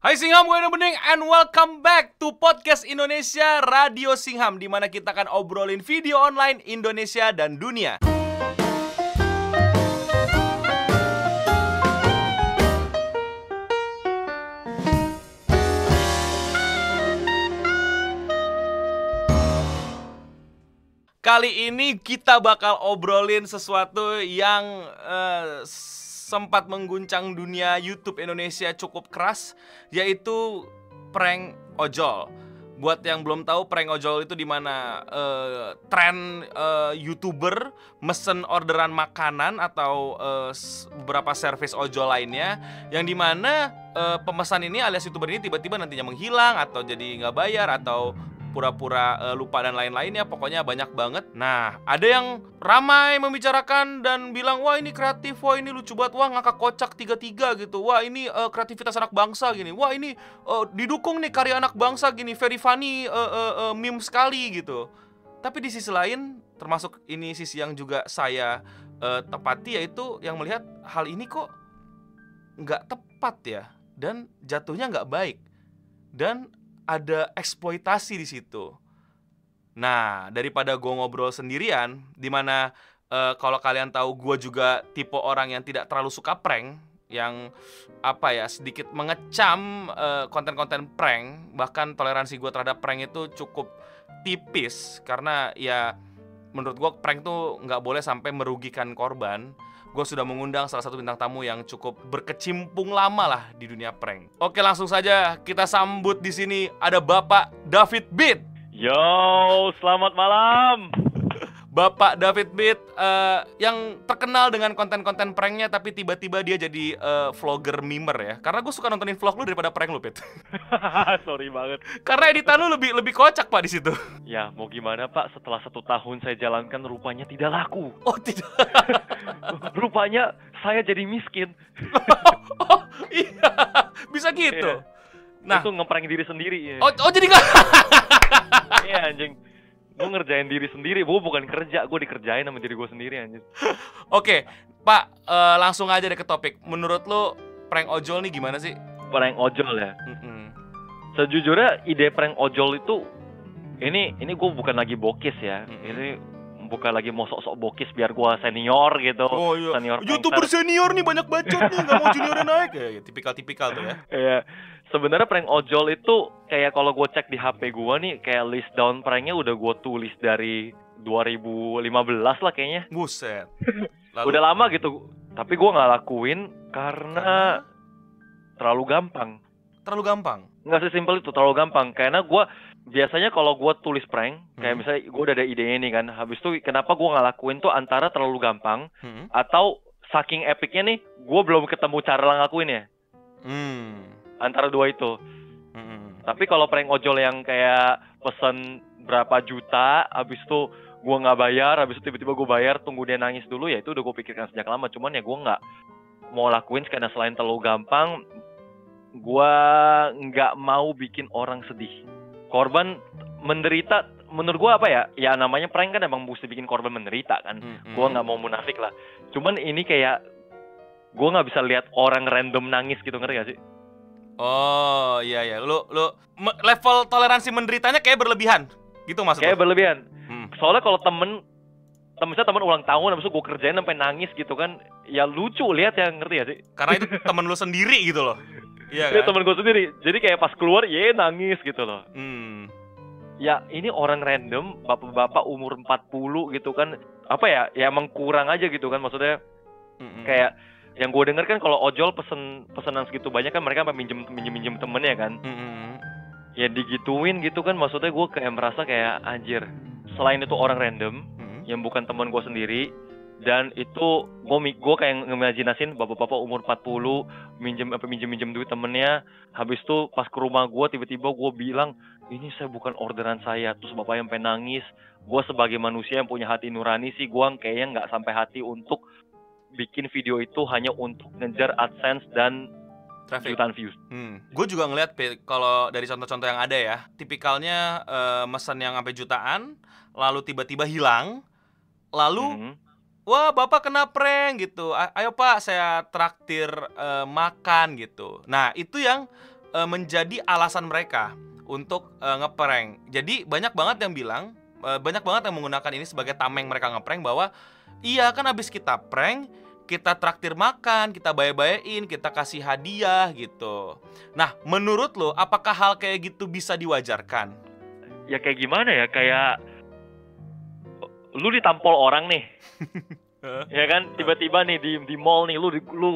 Hai Singham, gue Bening and welcome back to Podcast Indonesia Radio Singham di mana kita akan obrolin video online Indonesia dan dunia. Kali ini kita bakal obrolin sesuatu yang eh, sempat mengguncang dunia YouTube Indonesia cukup keras, yaitu prank ojol. Buat yang belum tahu prank ojol itu di mana uh, tren uh, youtuber mesen orderan makanan atau uh, beberapa service ojol lainnya, yang di mana uh, pemesan ini alias youtuber ini tiba-tiba nantinya menghilang atau jadi nggak bayar atau pura-pura uh, lupa dan lain-lainnya pokoknya banyak banget. Nah ada yang ramai membicarakan dan bilang wah ini kreatif wah ini lucu banget wah ngakak kocak tiga-tiga gitu. Wah ini uh, kreativitas anak bangsa gini. Wah ini uh, didukung nih karya anak bangsa gini. Very funny uh, uh, uh, meme sekali gitu. Tapi di sisi lain termasuk ini sisi yang juga saya uh, tepati yaitu yang melihat hal ini kok nggak tepat ya dan jatuhnya nggak baik. Dan ada eksploitasi di situ. Nah, daripada gue ngobrol sendirian, di mana uh, kalau kalian tahu gue juga tipe orang yang tidak terlalu suka prank, yang apa ya sedikit mengecam konten konten-konten prank, bahkan toleransi gue terhadap prank itu cukup tipis karena ya menurut gue prank tuh nggak boleh sampai merugikan korban gue sudah mengundang salah satu bintang tamu yang cukup berkecimpung lama lah di dunia prank. Oke, langsung saja kita sambut di sini ada Bapak David Beat. Yo, selamat malam. Bapak David Beat uh, yang terkenal dengan konten-konten pranknya tapi tiba-tiba dia jadi uh, vlogger mimer ya. Karena gue suka nontonin vlog lu daripada prank lu, Pit. Sorry banget. Karena editan lu lebih lebih kocak pak di situ. Ya mau gimana pak? Setelah satu tahun saya jalankan rupanya tidak laku. Oh tidak. rupanya saya jadi miskin. oh iya, bisa gitu. Iya. Nah, itu ngeprank diri sendiri ya. Oh, oh jadi nggak? Iya anjing gue ngerjain diri sendiri. Gue bukan kerja gue dikerjain sama diri gue sendiri anjir. Oke pak uh, langsung aja deh ke topik. Menurut lo prank ojol nih gimana sih? Prank ojol ya? Mm -hmm. sejujurnya ide prank ojol itu ini ini gue bukan lagi bokis ya. Mm -hmm. ini bukan lagi mau sok-sok bokis biar gue senior gitu oh, iya. senior youtuber senior nih banyak bacot nih nggak mau juniornya naik ya tipikal tipikal tuh ya iya sebenarnya prank ojol itu kayak kalau gue cek di HP gue nih kayak list down pranknya udah gue tulis dari 2015 lah kayaknya. Buset. Lalu... Udah lama gitu. Tapi gue nggak lakuin karena terlalu gampang. Terlalu gampang? Nggak sesimpel itu, terlalu gampang. Karena gue biasanya kalau gue tulis prank, kayak hmm. misalnya gue udah ada ide ini kan, habis itu kenapa gue nggak lakuin tuh antara terlalu gampang hmm. atau saking epicnya nih, gue belum ketemu cara ngelakuin ya. Hmm antara dua itu hmm. tapi kalau prank ojol yang kayak pesen berapa juta habis itu gue nggak bayar habis itu tiba-tiba gue bayar tunggu dia nangis dulu ya itu udah gue pikirkan sejak lama cuman ya gue nggak mau lakuin karena selain terlalu gampang gue nggak mau bikin orang sedih korban menderita menurut gue apa ya ya namanya prank kan emang mesti bikin korban menderita kan hmm, gue nggak mau munafik lah cuman ini kayak gue nggak bisa lihat orang random nangis gitu ngerti gak sih Oh iya iya, lu lu level toleransi menderitanya kayak berlebihan, gitu maksudnya? Kayak berlebihan. Hmm. Soalnya kalau temen temen saya temen ulang tahun, habis itu gue kerjain sampai nangis gitu kan, ya lucu lihat ya ngerti ya sih? Karena itu temen lu sendiri gitu loh. Iya, kan? temen gue sendiri. Jadi kayak pas keluar, ya nangis gitu loh. Hmm. Ya ini orang random, bapak-bapak umur 40 gitu kan, apa ya? Ya emang kurang aja gitu kan, maksudnya. Mm -mm. Kayak yang gue denger kan kalau ojol pesen pesenan segitu banyak kan mereka minjem minjem minjem temennya kan mm-hmm. ya digituin gitu kan maksudnya gue kayak merasa kayak anjir selain itu orang random mm-hmm. yang bukan teman gue sendiri dan itu gue gue kayak ngimajinasin bapak-bapak umur 40 minjem apa minjem minjem duit temennya habis itu pas ke rumah gue tiba-tiba gue bilang ini saya bukan orderan saya terus bapak yang pengen nangis gue sebagai manusia yang punya hati nurani sih gue kayaknya nggak sampai hati untuk bikin video itu hanya untuk ngejar AdSense dan Traffic. jutaan views. Hmm. Gue juga ngeliat kalau dari contoh-contoh yang ada ya, tipikalnya uh, mesen yang sampai jutaan, lalu tiba-tiba hilang, lalu mm -hmm. Wah bapak kena prank gitu, ayo pak saya traktir uh, makan gitu. Nah itu yang uh, menjadi alasan mereka untuk uh, ngeprank. Jadi banyak banget yang bilang, uh, banyak banget yang menggunakan ini sebagai tameng mereka ngeprank bahwa iya kan habis kita prank, kita traktir makan, kita bayar-bayain, kita kasih hadiah gitu. Nah, menurut lo apakah hal kayak gitu bisa diwajarkan? Ya kayak gimana ya? Kayak lu ditampol orang nih. ya kan? Tiba-tiba nih di di mall nih lu lu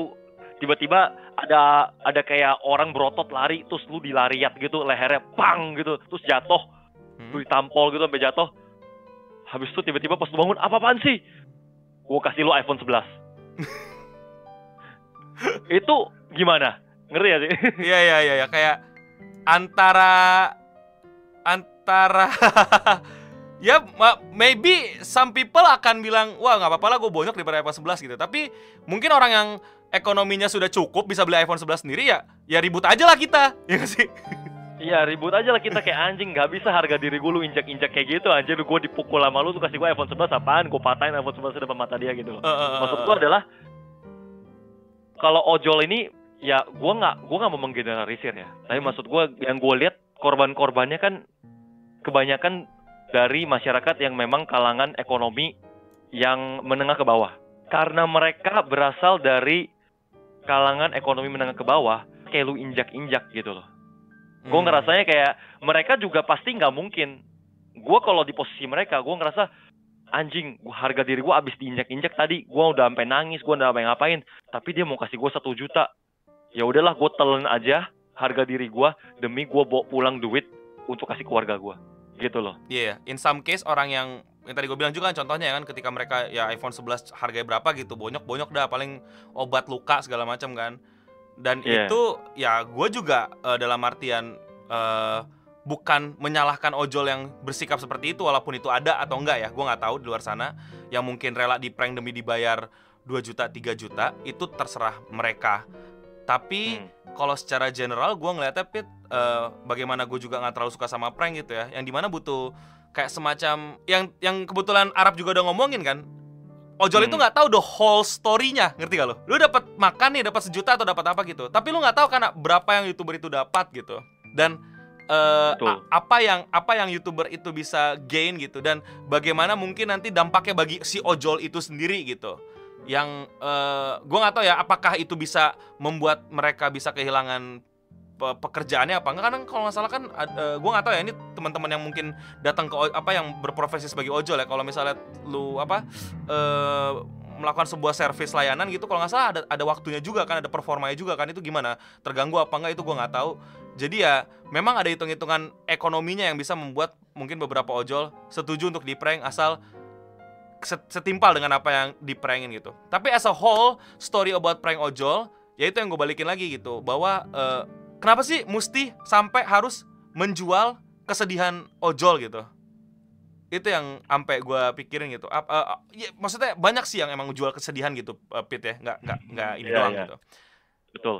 tiba-tiba ada ada kayak orang berotot lari terus lu dilariat gitu lehernya pang gitu terus jatuh. Hmm. lu ditampol gitu sampai jatuh. Habis itu tiba-tiba pas lu bangun apa apaan sih? Gua kasih lu iPhone 11 itu gimana? Ngerti ya sih? Iya iya iya ya. kayak antara antara ya maybe some people akan bilang wah nggak apa-apa lah gue bonyok daripada iPhone 11 gitu. Tapi mungkin orang yang ekonominya sudah cukup bisa beli iPhone 11 sendiri ya ya ribut aja lah kita ya gak sih? Iya ribut aja lah kita kayak anjing nggak bisa harga diri gue lu injak-injak kayak gitu anjir gue dipukul sama lu tuh kasih gue iPhone 11 apaan? Gue patahin iPhone 11 depan mata dia gitu. Loh. Uh, uh, uh, Maksud gue adalah kalau ojol ini ya gue nggak gue nggak mau menggeneralisir ya. Tapi maksud gue yang gue lihat korban-korbannya kan kebanyakan dari masyarakat yang memang kalangan ekonomi yang menengah ke bawah karena mereka berasal dari kalangan ekonomi menengah ke bawah kayak lu injak-injak gitu loh. Hmm. Gue ngerasanya kayak mereka juga pasti nggak mungkin. Gue kalau di posisi mereka, gue ngerasa anjing, harga diri gue abis diinjak-injak tadi, gue udah sampai nangis, gue udah sampai ngapain. Tapi dia mau kasih gue satu juta. Ya udahlah, gue telan aja harga diri gue demi gue bawa pulang duit untuk kasih keluarga gue. Gitu loh. Iya, yeah, in some case orang yang yang tadi gue bilang juga kan contohnya kan ketika mereka ya iPhone 11 harganya berapa gitu bonyok-bonyok dah paling obat luka segala macam kan dan yeah. itu ya gue juga uh, dalam artian uh, bukan menyalahkan ojol yang bersikap seperti itu walaupun itu ada atau enggak ya gue nggak tahu di luar sana yang mungkin rela di prank demi dibayar 2 juta 3 juta itu terserah mereka tapi hmm. kalau secara general gue ngeliatnya Pit uh, bagaimana gue juga nggak terlalu suka sama prank gitu ya. Yang di mana butuh kayak semacam yang yang kebetulan Arab juga udah ngomongin kan. Ojol hmm. itu nggak tahu the whole story-nya ngerti gak lo? Lu dapat makan nih dapat sejuta atau dapat apa gitu. Tapi lu nggak tahu karena berapa yang youtuber itu dapat gitu. Dan uh, apa yang apa yang youtuber itu bisa gain gitu. Dan bagaimana mungkin nanti dampaknya bagi si ojol itu sendiri gitu yang uh, eh, gue nggak tahu ya apakah itu bisa membuat mereka bisa kehilangan pekerjaannya apa enggak kan kalau nggak salah kan uh, eh, gue nggak tahu ya ini teman-teman yang mungkin datang ke apa yang berprofesi sebagai ojol ya. Kalau misalnya lu apa uh, melakukan sebuah servis layanan gitu kalau nggak salah ada ada waktunya juga kan ada performanya juga kan itu gimana? Terganggu apa enggak itu gue nggak tahu. Jadi ya memang ada hitung-hitungan ekonominya yang bisa membuat mungkin beberapa ojol setuju untuk di prank asal setimpal dengan apa yang di prankin gitu. Tapi as a whole story about prank ojol ya itu yang gue balikin lagi gitu. Bahwa uh, kenapa sih mesti sampai harus menjual kesedihan ojol gitu? Itu yang sampai gue pikirin gitu. Uh, uh, ya, maksudnya banyak sih yang emang jual kesedihan gitu uh, Pit ya. Nggak nggak nggak ini yeah, doang yeah. gitu. Betul.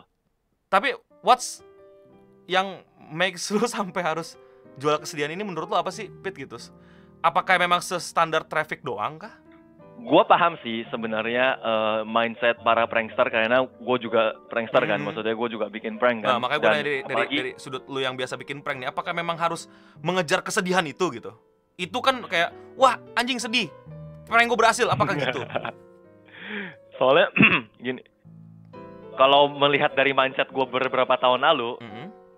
Tapi what's yang makes lu sampai harus jual kesedihan ini menurut lu apa sih Pit gitu apakah memang standar traffic doang kah? Gue paham sih sebenarnya uh, mindset para prankster karena gue juga prankster kan hmm. maksudnya gue juga bikin prank kan. Nah, makanya gue dari, dari, dari sudut lu yang biasa bikin prank nih apakah memang harus mengejar kesedihan itu gitu? Itu kan kayak wah anjing sedih. Prank gue berhasil. Apakah gitu? Soalnya gini kalau melihat dari mindset gue beberapa tahun lalu mm -hmm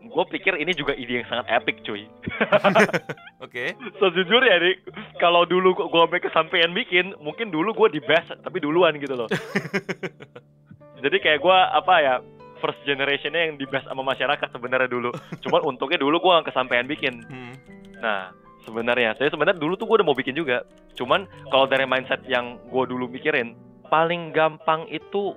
gue pikir ini juga ide yang sangat epic cuy. Oke. okay. Sejujurnya nih, kalau dulu gue sampai kesampaian bikin, mungkin dulu gue di best tapi duluan gitu loh. Jadi kayak gue apa ya first generationnya yang di best sama masyarakat sebenarnya dulu. Cuman untungnya dulu gue kesampaian bikin. Hmm. Nah sebenarnya saya sebenarnya dulu tuh gue udah mau bikin juga. Cuman kalau dari mindset yang gue dulu mikirin, paling gampang itu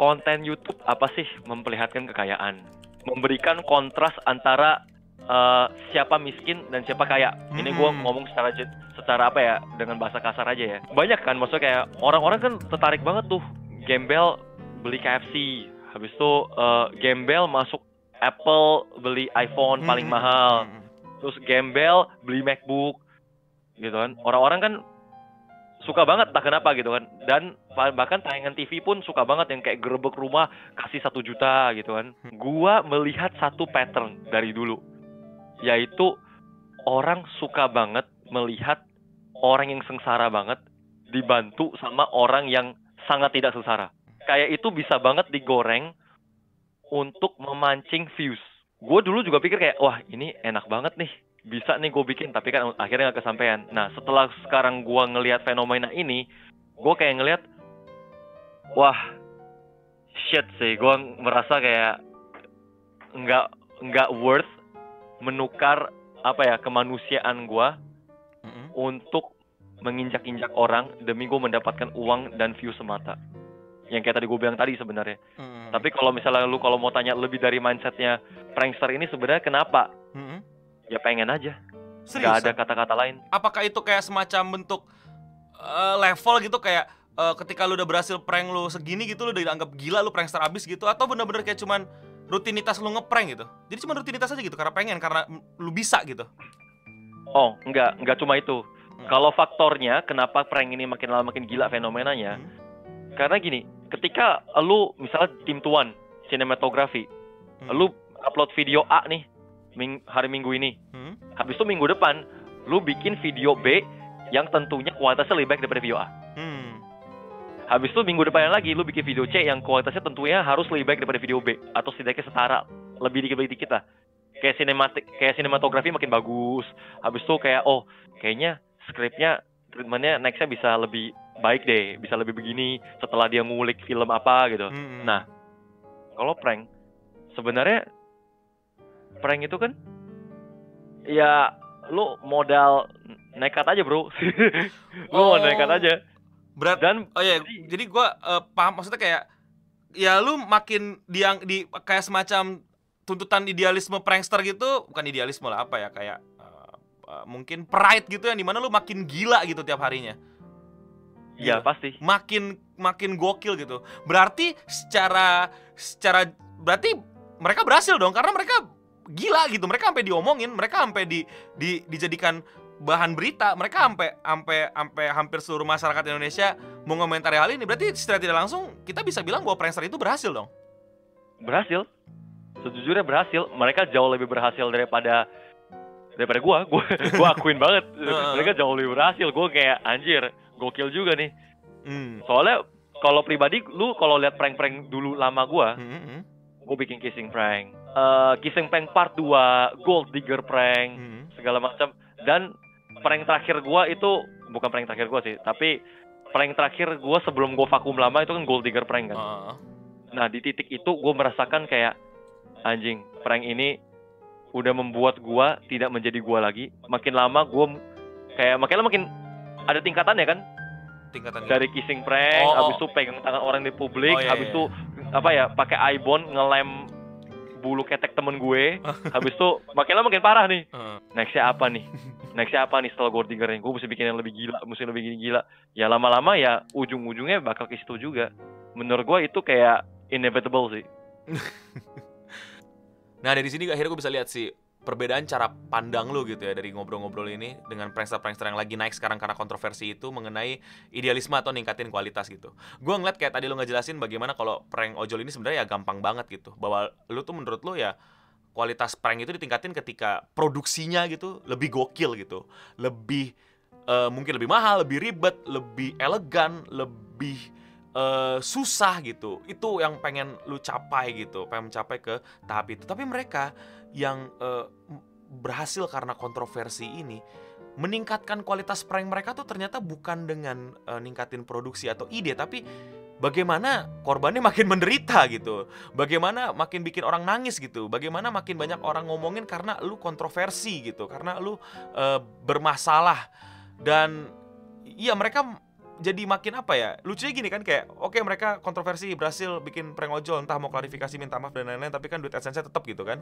konten YouTube apa sih memperlihatkan kekayaan memberikan kontras antara uh, siapa miskin dan siapa kaya. Hmm. Ini gue ngomong secara secara apa ya dengan bahasa kasar aja ya. Banyak kan maksudnya kayak orang-orang kan tertarik banget tuh gembel beli KFC, habis itu uh, gembel masuk Apple beli iPhone paling hmm. mahal, terus gembel beli MacBook, gitu kan. Orang-orang kan suka banget tak kenapa gitu kan. Dan bahkan tayangan TV pun suka banget yang kayak gerbek rumah kasih satu juta gitu kan. Gua melihat satu pattern dari dulu. Yaitu orang suka banget melihat orang yang sengsara banget dibantu sama orang yang sangat tidak sengsara. Kayak itu bisa banget digoreng untuk memancing views. Gue dulu juga pikir kayak wah ini enak banget nih bisa nih gue bikin tapi kan akhirnya gak kesampaian nah setelah sekarang gue ngelihat fenomena ini gue kayak ngelihat wah shit sih gue merasa kayak nggak nggak worth menukar apa ya kemanusiaan gue mm-hmm. untuk menginjak-injak orang demi gue mendapatkan uang dan view semata yang kayak tadi gue bilang tadi sebenarnya. Hmm. Tapi kalau misalnya lu kalau mau tanya lebih dari mindsetnya prankster ini sebenarnya kenapa? Hmm. Ya pengen aja. Serius? Gak ada kata-kata lain. Apakah itu kayak semacam bentuk uh, level gitu kayak uh, ketika lu udah berhasil prank lu segini gitu lu udah dianggap gila lu prankster abis gitu atau bener-bener kayak cuman rutinitas lu ngeprank gitu? Jadi cuma rutinitas aja gitu karena pengen karena lu bisa gitu. Oh, enggak, enggak cuma itu. Hmm. Kalau faktornya kenapa prank ini makin lama makin gila fenomenanya? Hmm. Karena gini, ketika lu misalnya tim tuan sinematografi hmm. lu upload video A nih ming hari Minggu ini hmm. habis itu minggu depan lu bikin video B yang tentunya kualitasnya lebih baik daripada video A hmm. habis itu minggu depan lagi lu bikin video C yang kualitasnya tentunya harus lebih baik daripada video B atau setidaknya setara lebih dikit lebih dikit lah kayak sinematik kayak sinematografi makin bagus habis itu kayak oh kayaknya skripnya treatmentnya nextnya bisa lebih baik deh bisa lebih begini setelah dia ngulik film apa gitu hmm. nah kalau prank sebenarnya prank itu kan ya lu modal nekat aja bro lu oh. mau nekat aja berat dan oh ya jadi gua uh, paham maksudnya kayak ya lu makin diang di kayak semacam tuntutan idealisme prankster gitu bukan idealisme lah apa ya kayak uh, uh, mungkin pride gitu yang di mana lu makin gila gitu tiap harinya Iya gitu. pasti. Makin makin gokil gitu. Berarti secara secara berarti mereka berhasil dong karena mereka gila gitu. Mereka sampai diomongin, mereka sampai di, di dijadikan bahan berita. Mereka sampai sampai sampai hampir seluruh masyarakat Indonesia mengomentari hal ini. Berarti secara tidak langsung kita bisa bilang bahwa prankster itu berhasil dong. Berhasil. Sejujurnya berhasil. Mereka jauh lebih berhasil daripada daripada gua. Gua gua akuin banget. Mereka jauh lebih berhasil. Gua kayak anjir gokil juga nih. Hmm. Soalnya kalau pribadi lu kalau lihat prank-prank dulu lama gua, hmm, hmm. Gua bikin kissing prank. Uh, kissing prank part 2, gold digger prank, hmm. segala macam. Dan prank terakhir gua itu bukan prank terakhir gua sih, tapi prank terakhir gua sebelum gua vakum lama itu kan gold digger prank kan. Uh. Nah, di titik itu gua merasakan kayak anjing, prank ini udah membuat gua tidak menjadi gua lagi. Makin lama gua kayak makin lama makin ada tingkatannya kan tingkatan dari gitu. kissing prank oh, habis itu oh. pegang tangan orang di publik oh, iya, habis itu iya. Apa ya pakai ibon ngelem bulu ketek temen gue. Habis itu makin lama makin parah nih. Uh. nextnya apa nih? Nextnya apa nih setelah Gordinger gue mesti bikin yang lebih gila mesti lebih gila. Ya lama-lama ya ujung-ujungnya bakal ke situ juga. Menurut gue itu kayak inevitable sih. Nah dari sini akhirnya gue bisa lihat sih perbedaan cara pandang lu gitu ya dari ngobrol-ngobrol ini dengan prankster-prankster yang lagi naik sekarang karena kontroversi itu mengenai idealisme atau ningkatin kualitas gitu. Gue ngeliat kayak tadi lu ngejelasin bagaimana kalau prank ojol ini sebenarnya ya gampang banget gitu. Bahwa lu tuh menurut lu ya kualitas prank itu ditingkatin ketika produksinya gitu lebih gokil gitu. Lebih uh, mungkin lebih mahal, lebih ribet, lebih elegan, lebih uh, susah gitu. Itu yang pengen lu capai gitu, pengen mencapai ke tahap itu. Tapi mereka yang uh, berhasil karena kontroversi ini meningkatkan kualitas prank mereka tuh ternyata bukan dengan uh, ningkatin produksi atau ide tapi bagaimana korbannya makin menderita gitu bagaimana makin bikin orang nangis gitu bagaimana makin banyak orang ngomongin karena lu kontroversi gitu karena lu uh, bermasalah dan iya mereka jadi makin apa ya lucunya gini kan kayak oke okay, mereka kontroversi berhasil bikin prank ojol entah mau klarifikasi minta maaf dan lain-lain tapi kan duit adsense tetap gitu kan.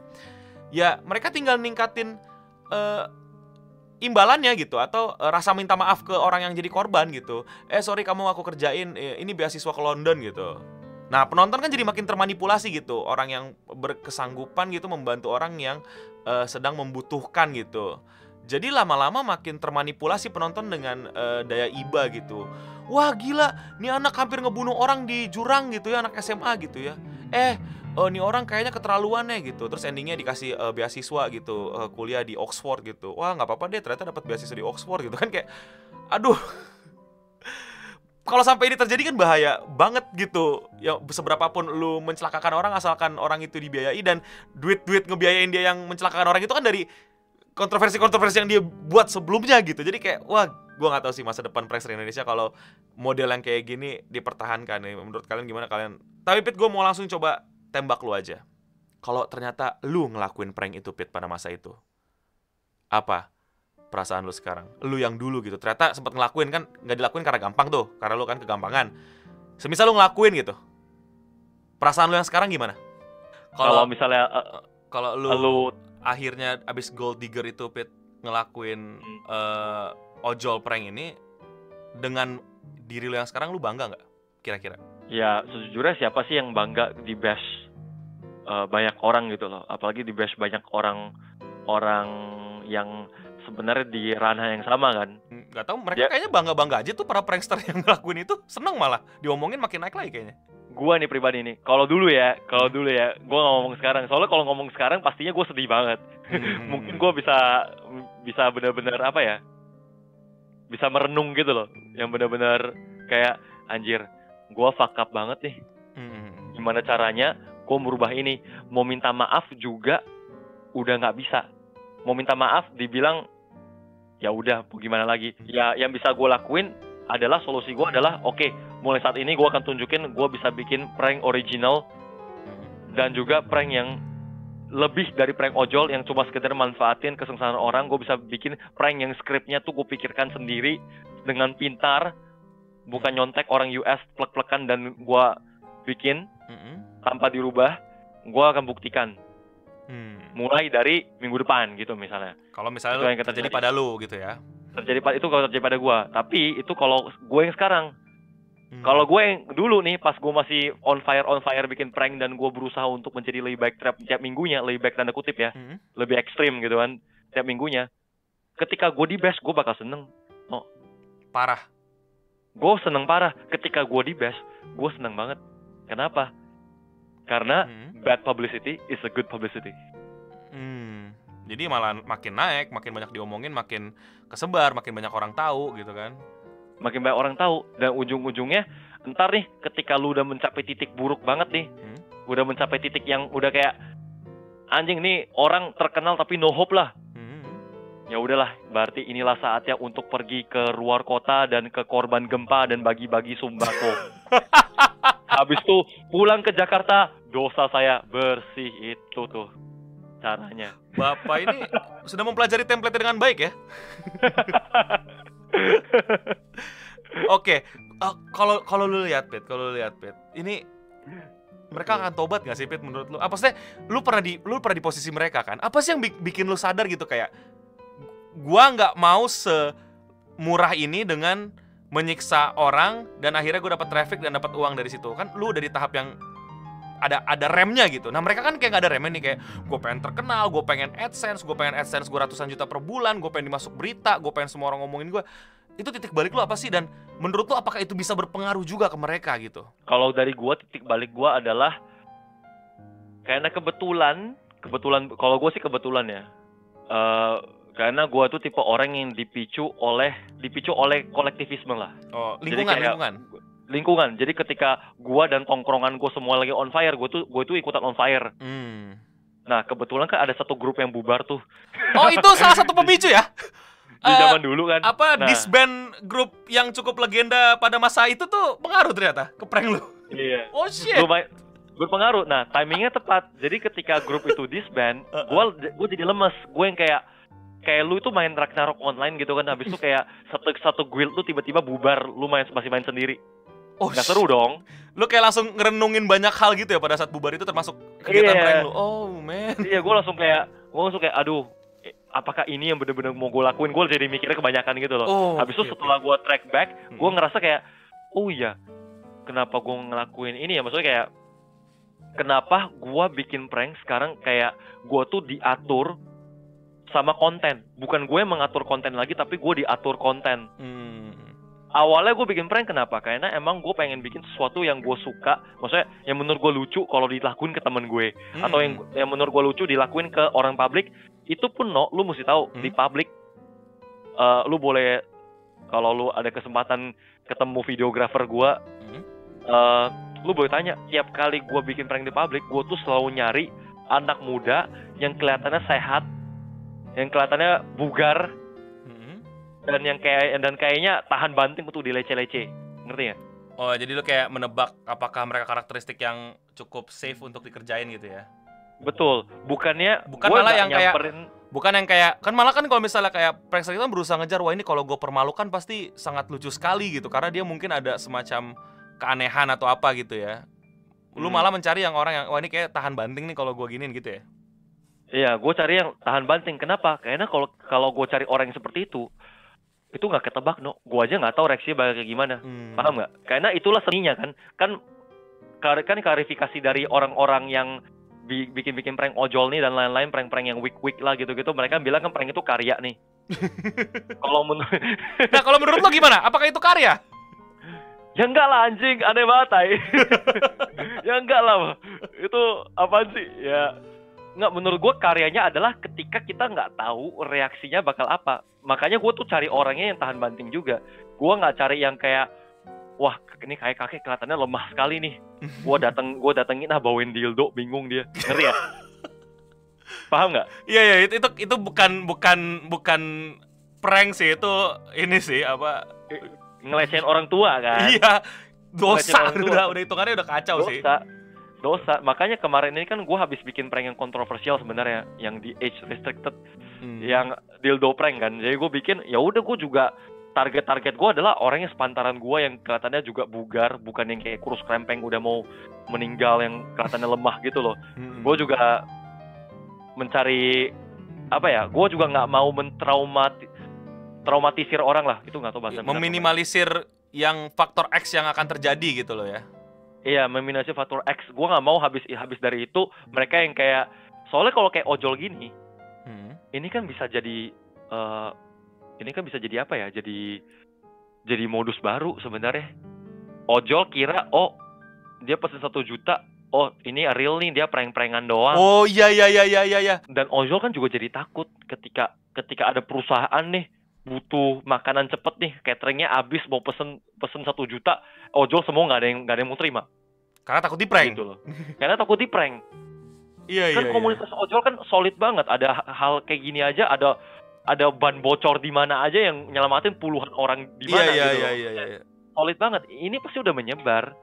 Ya mereka tinggal ningkatin uh, imbalannya gitu atau uh, rasa minta maaf ke orang yang jadi korban gitu. Eh sorry kamu aku kerjain ini beasiswa ke London gitu. Nah penonton kan jadi makin termanipulasi gitu orang yang berkesanggupan gitu membantu orang yang uh, sedang membutuhkan gitu Jadi lama-lama makin termanipulasi penonton dengan uh, daya iba gitu. Wah gila, nih anak hampir ngebunuh orang di jurang gitu ya, anak SMA gitu ya. Eh, uh, nih orang kayaknya keterlaluan nih gitu. Terus endingnya dikasih uh, beasiswa gitu, uh, kuliah di Oxford gitu. Wah nggak apa-apa deh, ternyata dapat beasiswa di Oxford gitu kan kayak, aduh. Kalau sampai ini terjadi kan bahaya banget gitu. Ya seberapa pun lu mencelakakan orang asalkan orang itu dibiayai dan duit-duit ngebiayain dia yang mencelakakan orang itu kan dari kontroversi-kontroversi yang dia buat sebelumnya gitu. Jadi kayak wah, gue nggak tahu sih masa depan prankster Indonesia kalau model yang kayak gini dipertahankan nih. Menurut kalian gimana kalian? Tapi Pit, gue mau langsung coba tembak lu aja. Kalau ternyata lu ngelakuin prank itu Pit pada masa itu, apa perasaan lu sekarang? Lu yang dulu gitu, ternyata sempat ngelakuin kan nggak dilakuin karena gampang tuh, karena lu kan kegampangan. Semisal lu ngelakuin gitu, perasaan lu yang sekarang gimana? Kalau misalnya uh, kalau lu, lu akhirnya abis gold digger itu Pit ngelakuin hmm. uh, ojol prank ini dengan diri lo yang sekarang lu bangga nggak kira-kira? Ya sejujurnya siapa sih yang bangga di bash uh, banyak orang gitu loh, apalagi di bash banyak orang orang yang sebenarnya di ranah yang sama kan? Hmm, gak tau mereka ya. kayaknya bangga bangga aja tuh para prankster yang ngelakuin itu seneng malah diomongin makin naik lagi kayaknya gua nih pribadi nih. Kalau dulu ya kalau dulu ya gua nggak ngomong sekarang. Soalnya kalau ngomong sekarang pastinya gue sedih banget. Hmm. mungkin gue bisa bisa benar-benar apa ya? Bisa merenung gitu loh. Yang benar-benar kayak anjir gue fuck up banget nih. Hmm. gimana caranya gue merubah ini? Mau minta maaf juga udah nggak bisa. Mau minta maaf dibilang ya udah gimana lagi? Ya yang bisa gue lakuin adalah solusi gue adalah oke okay, mulai saat ini gue akan tunjukin gue bisa bikin prank original dan juga prank yang lebih dari prank ojol yang cuma sekedar manfaatin kesengsaraan orang. Gue bisa bikin prank yang skripnya tuh gue pikirkan sendiri dengan pintar bukan nyontek orang US plek-plekan dan gue bikin mm-hmm. tanpa dirubah gue akan buktikan. Hmm. mulai dari minggu depan gitu misalnya. Kalau misalnya itu yang terjadi pada lu gitu ya terjadi itu kalau terjadi pada gue tapi itu kalau gue yang sekarang Hmm. Kalau gue yang dulu nih pas gue masih on fire on fire bikin prank dan gue berusaha untuk menjadi lebih baik tiap, tiap minggunya, lebih baik tanda kutip ya, hmm. lebih ekstrim gitu kan tiap minggunya. Ketika gue di best gue bakal seneng. Oh, parah. Gue seneng parah. Ketika gue di best gue seneng banget. Kenapa? Karena hmm. bad publicity is a good publicity. Hmm. Jadi malah makin naik, makin banyak diomongin, makin kesebar, makin banyak orang tahu gitu kan makin banyak orang tahu dan ujung-ujungnya ntar nih ketika lu udah mencapai titik buruk banget nih hmm? udah mencapai titik yang udah kayak anjing nih orang terkenal tapi no hope lah hmm. ya udahlah berarti inilah saatnya untuk pergi ke luar kota dan ke korban gempa dan bagi-bagi sembako habis tuh pulang ke Jakarta dosa saya bersih itu tuh caranya bapak ini sudah mempelajari template dengan baik ya Oke, eh, kalau kalau lu lihat Pit, kalau lu lihat Pit, ini mereka akan tobat gak sih Pit menurut lu? Apa sih lu pernah di lu pernah di posisi mereka kan? Apa sih yang bikin lu sadar gitu kayak gua nggak mau semurah ini dengan menyiksa orang dan akhirnya gue dapat traffic dan dapat uang dari situ kan lu udah di tahap yang ada ada remnya gitu. Nah mereka kan kayak gak ada remnya nih kayak gue pengen terkenal, gue pengen adsense, gue pengen adsense gue ratusan juta per bulan, gue pengen dimasuk berita, gue pengen semua orang ngomongin gue itu titik balik lu apa sih dan menurut lu apakah itu bisa berpengaruh juga ke mereka gitu? Kalau dari gua titik balik gua adalah karena kebetulan, kebetulan kalau gua sih kebetulan ya. Uh, karena gua tuh tipe orang yang dipicu oleh dipicu oleh kolektivisme lah. Oh, lingkungan, Jadi kayak, lingkungan. Lingkungan. Jadi ketika gua dan tongkrongan gua semua lagi on fire, gua tuh gua tuh ikutan on fire. Hmm. Nah, kebetulan kan ada satu grup yang bubar tuh. Oh, itu salah satu pemicu ya? di uh, zaman dulu kan. Apa nah. disband grup yang cukup legenda pada masa itu tuh pengaruh ternyata ke prank lu. Iya. Oh shit. Gue berpengaruh. Nah, timingnya tepat. Jadi ketika grup itu disband, gue gue jadi lemes. Gue yang kayak kayak lu itu main Ragnarok online gitu kan habis itu kayak satu satu guild lu tiba-tiba bubar lu main masih main sendiri Oh, Gak seru dong. Lu kayak langsung ngerenungin banyak hal gitu ya pada saat bubar itu termasuk kegiatan yeah. prank lu. Oh, man. Iya, gue langsung kayak gue langsung kayak aduh, apakah ini yang bener-bener mau gue lakuin gue jadi mikirnya kebanyakan gitu loh oh, habis okay, itu setelah gue track back hmm. gue ngerasa kayak oh iya kenapa gue ngelakuin ini ya maksudnya kayak kenapa gue bikin prank sekarang kayak gue tuh diatur sama konten. Bukan gue yang mengatur konten lagi, tapi gue diatur konten. Hmm. Awalnya gue bikin prank kenapa? Karena emang gue pengen bikin sesuatu yang gue suka, maksudnya yang menurut gue lucu kalau dilakuin ke temen gue, hmm. atau yang yang menurut gue lucu dilakuin ke orang publik. Itu pun no, lu mesti tahu hmm. di publik, uh, lu boleh kalau lu ada kesempatan ketemu videografer gue, hmm. uh, lu boleh tanya. Tiap kali gue bikin prank di publik, gue tuh selalu nyari anak muda yang kelihatannya sehat, yang kelihatannya bugar. Dan yang kayak dan kayaknya tahan banting untuk dilece-lece ngerti ya oh jadi lu kayak menebak apakah mereka karakteristik yang cukup safe untuk dikerjain gitu ya? Betul. Bukannya bukan malah yang nyamperin... kayak bukan yang kayak kan malah kan kalau misalnya kayak prankster itu berusaha ngejar wah ini kalau gue permalukan pasti sangat lucu sekali gitu. Karena dia mungkin ada semacam keanehan atau apa gitu ya. Lu hmm. malah mencari yang orang yang wah ini kayak tahan banting nih kalau gue giniin gitu ya? Iya, gue cari yang tahan banting. Kenapa? Karena kalau kalau gue cari orang yang seperti itu, itu nggak ketebak no. Gue aja nggak tahu reaksinya bakal kayak gimana. Hmm. Paham nggak? Karena itulah seninya kan. Kan kan klarifikasi dari orang-orang yang bikin-bikin prank ojol nih dan lain-lain prank-prank yang weak-weak lah gitu-gitu mereka bilang kan prank itu karya nih. kalau menurut Nah, kalau menurut lo gimana? Apakah itu karya? Ya enggak lah anjing, aneh banget ya enggak lah. Itu apa sih? Ya nggak menurut gue karyanya adalah ketika kita nggak tahu reaksinya bakal apa. Makanya gue tuh cari orangnya yang tahan banting juga. Gue nggak cari yang kayak wah ini kayak kakek kelihatannya lemah sekali nih. Gue dateng gue datengin ah bawain dildo. Bingung dia. Ngeri ya? Paham nggak? Iya iya itu, itu itu bukan bukan bukan prank sih. Itu ini sih apa ngelecehin orang tua kan? Iya dosa. udah udah hitungannya udah kacau dosa. sih dosa. Makanya kemarin ini kan gue habis bikin prank yang kontroversial sebenarnya yang di age restricted hmm. yang dildo prank kan. Jadi gue bikin ya udah gue juga target-target gue adalah orang yang sepantaran gue yang kelihatannya juga bugar bukan yang kayak kurus krempeng udah mau meninggal yang kelihatannya lemah gitu loh. Hmm. gue juga mencari apa ya gue juga nggak mau mentraumati traumatisir orang lah. Itu nggak tahu bahasa meminimalisir yang faktor X yang akan terjadi gitu loh ya Iya, meminimalisir faktor X. Gue nggak mau habis habis dari itu mereka yang kayak soalnya kalau kayak ojol gini, hmm. ini kan bisa jadi uh, ini kan bisa jadi apa ya? Jadi jadi modus baru sebenarnya. Ojol kira oh dia pesen satu juta, oh ini real nih dia prank-prankan doang. Oh iya iya iya iya iya. Dan ojol kan juga jadi takut ketika ketika ada perusahaan nih butuh makanan cepet nih. Cateringnya habis mau pesen pesen satu juta ojol semua nggak ada yang nggak ada yang mau terima. Karena takut di prank gitu loh. Karena takut di prank iya kan iya komunitas iya. ojol kan solid banget. Ada hal kayak gini aja ada ada ban bocor di mana aja yang nyelamatin puluhan orang di mana iya, gitu iya, iya, iya, iya. solid banget. Ini pasti udah menyebar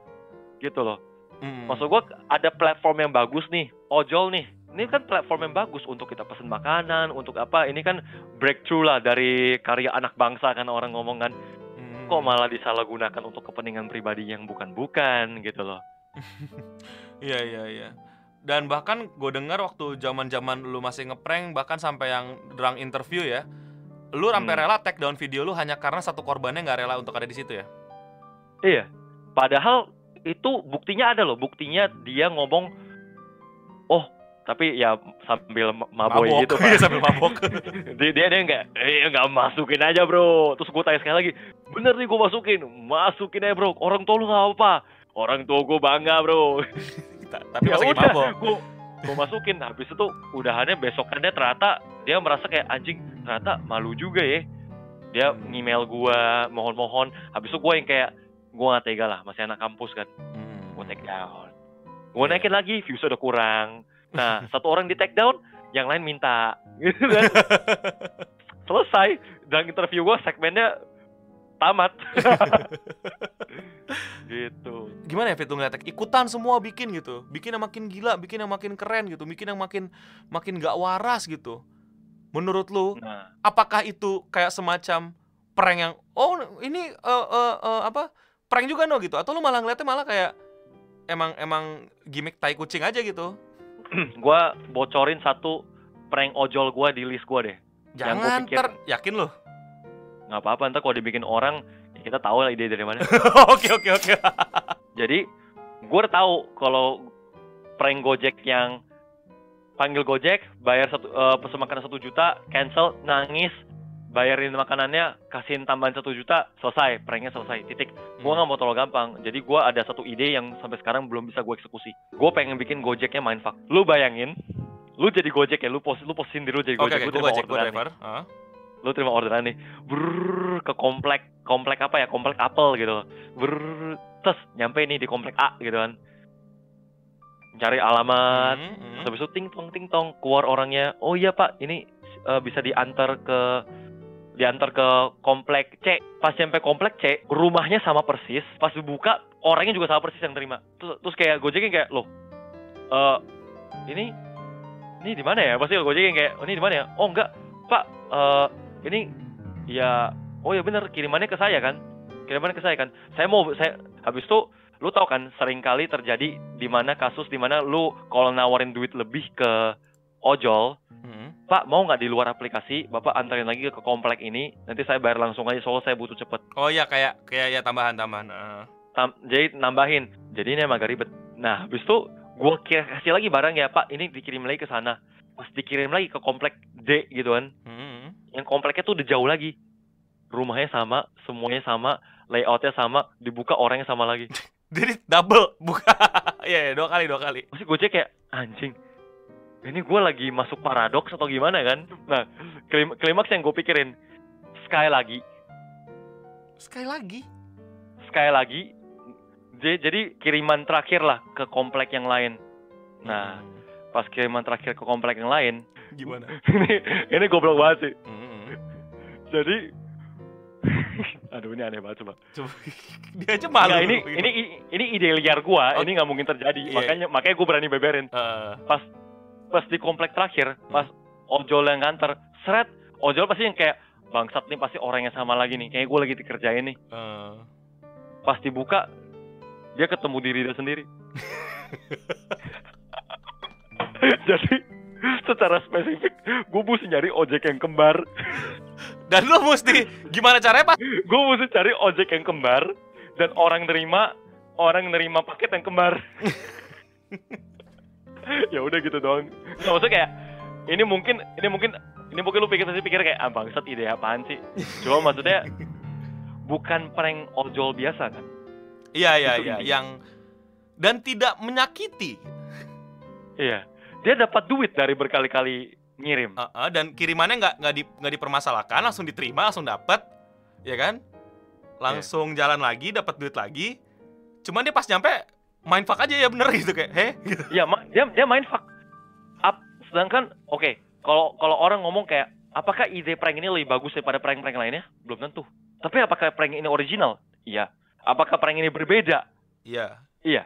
gitu loh. Hmm. maksud gua ada platform yang bagus nih ojol nih ini kan platform yang bagus untuk kita pesen makanan, untuk apa? Ini kan breakthrough lah dari karya anak bangsa kan orang ngomong kan. Hmm. Kok malah disalahgunakan untuk kepentingan pribadi yang bukan-bukan gitu loh. Iya iya iya. Dan bahkan gue dengar waktu zaman-zaman lu masih ngeprank bahkan sampai yang drang interview ya, lu sampai hmm. rela take down video lu hanya karena satu korbannya nggak rela untuk ada di situ ya? Iya. Padahal itu buktinya ada loh, buktinya dia ngomong, oh tapi ya sambil mabok gitu pak. Iya sambil mabok. dia dia dia nggak eh nggak masukin aja bro. Terus gue tanya sekali lagi, bener nih gue masukin, masukin aja bro. Orang tua lu nggak apa, orang tua gue bangga bro. tapi ya udah, gue gue masukin. Habis itu udahannya besokannya ternyata dia merasa kayak anjing ternyata malu juga ya. Dia hmm. email gue mohon-mohon. Habis itu gue yang kayak gue nggak tega lah masih anak kampus kan. Hmm. Gue take down. Gue naikin lagi, views udah kurang Nah, satu orang di take down, yang lain minta. Gitu kan. Selesai. Dan interview gue segmennya tamat. gitu. Gimana ya Fit ngeliatnya? Ikutan semua bikin gitu. Bikin yang makin gila, bikin yang makin keren gitu, bikin yang makin makin gak waras gitu. Menurut lu, nah. apakah itu kayak semacam prank yang oh ini uh, uh, uh, apa? Prank juga no gitu atau lu malah ngeliatnya malah kayak emang emang gimmick tai kucing aja gitu? gue bocorin satu prank ojol gue di list gue deh. Jangan, yang pikir, ntar yakin loh. Nggak apa-apa, ntar kalau dibikin orang, ya kita tahu lah ide dari mana. Oke, oke, oke. Jadi, gue udah tahu kalau prank Gojek yang panggil Gojek, bayar satu uh, pesen makanan satu juta, cancel, nangis, bayarin makanannya, kasihin tambahan satu juta, selesai, pranknya selesai, titik. Gue Hmm. nggak mau terlalu gampang, jadi gue ada satu ide yang sampai sekarang belum bisa gue eksekusi. Gue pengen bikin Gojeknya mindfuck. Lu bayangin, lu jadi Gojek ya, lu pos, lu posisiin diri lu jadi Gojek, oke, lu gue terima gojek, gue orderan nih. Lu terima orderan nih, brrrr, ke komplek, komplek apa ya, komplek apel gitu. Brrrr, terus nyampe nih di komplek A gitu kan. Cari alamat, Mhm, mhm. Terus habis itu ting tong ting tong keluar orangnya. Oh iya Pak, ini eh, bisa diantar ke diantar ke komplek C. Pas sampai komplek C, rumahnya sama persis. Pas dibuka, orangnya juga sama persis yang terima. Terus, terus kayak Gojeknya kayak, "Loh, eh ini ini di mana ya?" Pasti Gojeknya kayak, "Oh, ini di mana ya?" "Oh, enggak, Pak. eh ini ya Oh ya bener, kirimannya ke saya kan? Kirimannya ke saya kan? Saya mau saya habis itu lu tau kan sering kali terjadi di mana kasus di mana lu kalau nawarin duit lebih ke ojol Mhm. Pak mau nggak di luar aplikasi Bapak anterin lagi ke komplek ini nanti saya bayar langsung aja soalnya saya butuh cepet Oh iya kayak kayak ya tambahan-tambahan. Heeh. Tam- jadi nambahin jadi ini emang agak ribet nah habis itu gue kasih lagi barang ya Pak ini dikirim lagi ke sana pas dikirim lagi ke komplek D gitu kan Mhm. yang kompleknya tuh udah jauh lagi rumahnya sama semuanya sama layoutnya sama dibuka orangnya sama lagi Jadi double buka. Iya, iya, dua kali, dua kali. Pasti gue kayak anjing. Ini gue lagi masuk paradoks atau gimana kan? Nah, klim klimaks yang gue pikirin sekali lagi, Sekali lagi. sekali lagi. Jadi, jadi kiriman terakhir lah ke komplek yang lain. Nah, Mhm. pas kiriman terakhir ke komplek yang lain, gimana? ini ini goblok banget sih. Mhm. Jadi, aduh ini aneh banget coba. Coba dia aja malu. Nggak, ini ini ini ide liar gua, Oh. ini nggak mungkin terjadi. Iya. Makanya makanya gue berani beberin. Heeh. pas pas di komplek terakhir pas ojol yang nganter seret ojol pasti yang kayak bangsat nih pasti orang yang sama lagi nih kayak gue lagi dikerjain nih. Heeh. pas dibuka dia ketemu diri dia sendiri. Jadi secara spesifik gue mesti nyari ojek yang kembar. Dan lu mesti gimana caranya pas gue mesti cari ojek yang kembar dan orang nerima orang nerima paket yang kembar ya udah gitu doang. Nggak maksudnya kayak ini mungkin ini mungkin ini mungkin lu pikir pasti pikir kayak ah bangsat ide apaan sih? Cuma maksudnya bukan prank ojol biasa kan? Iya, iya, iya, yang dan tidak menyakiti. iya. Dia dapat duit dari berkali-kali ngirim. Heeh, dan kirimannya nggak nggak di, nggak dipermasalahkan, langsung diterima, langsung dapat, ya kan? Langsung jalan lagi, dapat duit lagi. Cuman dia pas nyampe main fuck aja ya bener gitu kayak, heh, gitu. ya ma- dia dia main fuck up sedangkan oke kalau kalau orang ngomong kayak apakah ide prank ini lebih bagus daripada prank-prank lainnya belum tentu tapi apakah prank ini original iya apakah prank ini berbeda Iya. Iya.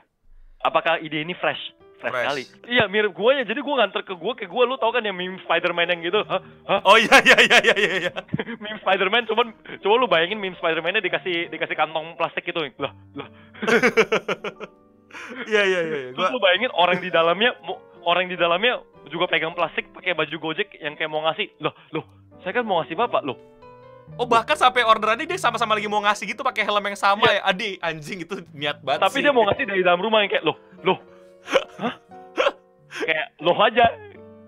Apakah ide ini fresh? Fresh, Fresh. sekali. Iya, mirip gua ya. Jadi gua nganter ke gua kayak gua lu tau kan yang meme Spider-Man yang gitu. Hah? Hah? Oh iya iya iya iya iya. iya. meme Spider-Man cuman coba lu bayangin meme Spider-Man-nya dikasih dikasih kantong plastik gitu. Lah, lah. Iya iya iya. iya. Terus Gua lu bayangin orang di dalamnya orang di dalamnya juga pegang plastik pakai baju Gojek yang kayak mau ngasih. Loh, loh. Saya kan mau ngasih Bapak, loh. Oh bahkan sampai orderannya dia sama-sama lagi mau ngasih gitu pakai helm yang sama Iya. ya. Adi anjing itu niat banget Tapi sih. dia mau ngasih dari dalam rumah yang kayak, "Loh, loh." Hah? kayak loh aja.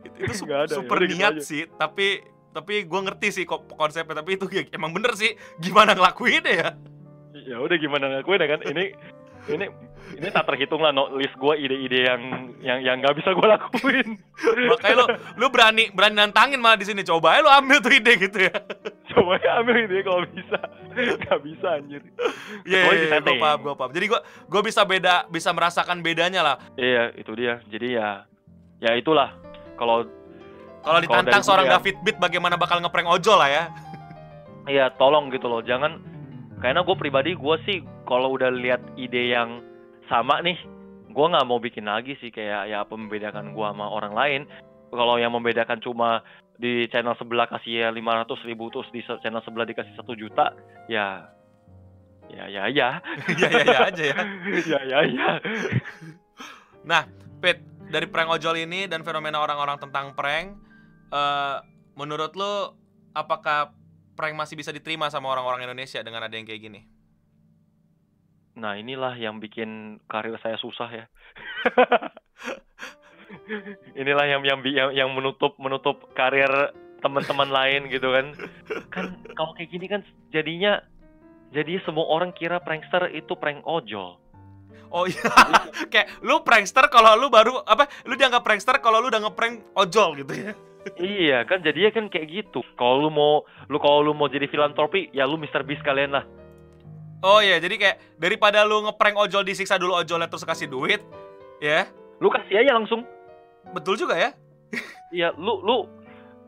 itu, itu su- ada, super gitu niat aja. sih, tapi tapi gue ngerti sih kok konsepnya tapi itu ya emang bener sih gimana ngelakuin ya ya udah gimana ngakuin ya kan ini ini ini tak terhitung lah no, list gue ide-ide yang yang yang nggak bisa gue lakuin. Makanya lu lu berani berani nantangin malah di sini. Coba lu ambil tuh ide gitu ya. Coba ya ambil ide kalau bisa. Nggak bisa anjir. Iya iya di gue paham gue paham. Jadi gue gue bisa beda bisa merasakan bedanya lah. Iya itu dia. Jadi ya ya itulah. Kalau kalau ditantang seorang ya. David Beat bagaimana bakal ngeprank ojol lah ya? Ya tolong gitu loh. Jangan karena gue pribadi gue sih kalau udah lihat ide yang sama nih. Gue nggak mau bikin lagi sih kayak ya apa membedakan gue sama orang lain. Kalau yang membedakan cuma di channel sebelah kasih ya 500 ribu terus di channel sebelah dikasih satu juta ya ya ya ya. Ya ya ya aja ya. Ya ya ya. Nah, Pit, dari prank ojol ini dan fenomena orang-orang tentang prank, eh, menurut lu apakah prank masih bisa diterima sama orang-orang Indonesia dengan ada yang kayak gini? Nah inilah yang bikin karir saya susah ya inilah yang yang yang, yang menutup menutup karir teman-teman lain gitu kan kan kalau kayak gini kan jadinya jadi semua orang kira prankster itu prank ojol Oh iya, kayak lu prankster kalau lu baru apa? Lu dianggap prankster kalau lu udah ngeprank ojol gitu ya? iya kan jadinya kan kayak gitu. Kalau lu mau lu kalau lu mau jadi filantropi ya lu Mr. Beast kalian lah. Oh iya, jadi kayak daripada lu ngeprank ojol disiksa dulu ojolnya terus kasih duit, ya? Lu kasih aja langsung. Betul juga ya? Iya, lu lu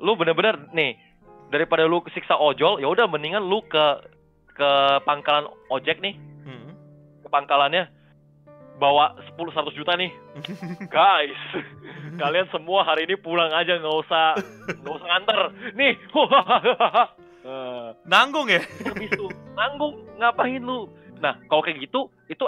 lu bener-bener nih daripada lu siksa ojol, ya udah mendingan lu ke ke pangkalan ojek nih. Hmm. Ke pangkalannya bawa 10 100 juta nih. Guys, kalian semua hari ini pulang aja nggak usah nggak usah nganter. Nih. Nanggung ya? Itu nanggung ngapain lu? Nah, kalau kayak gitu itu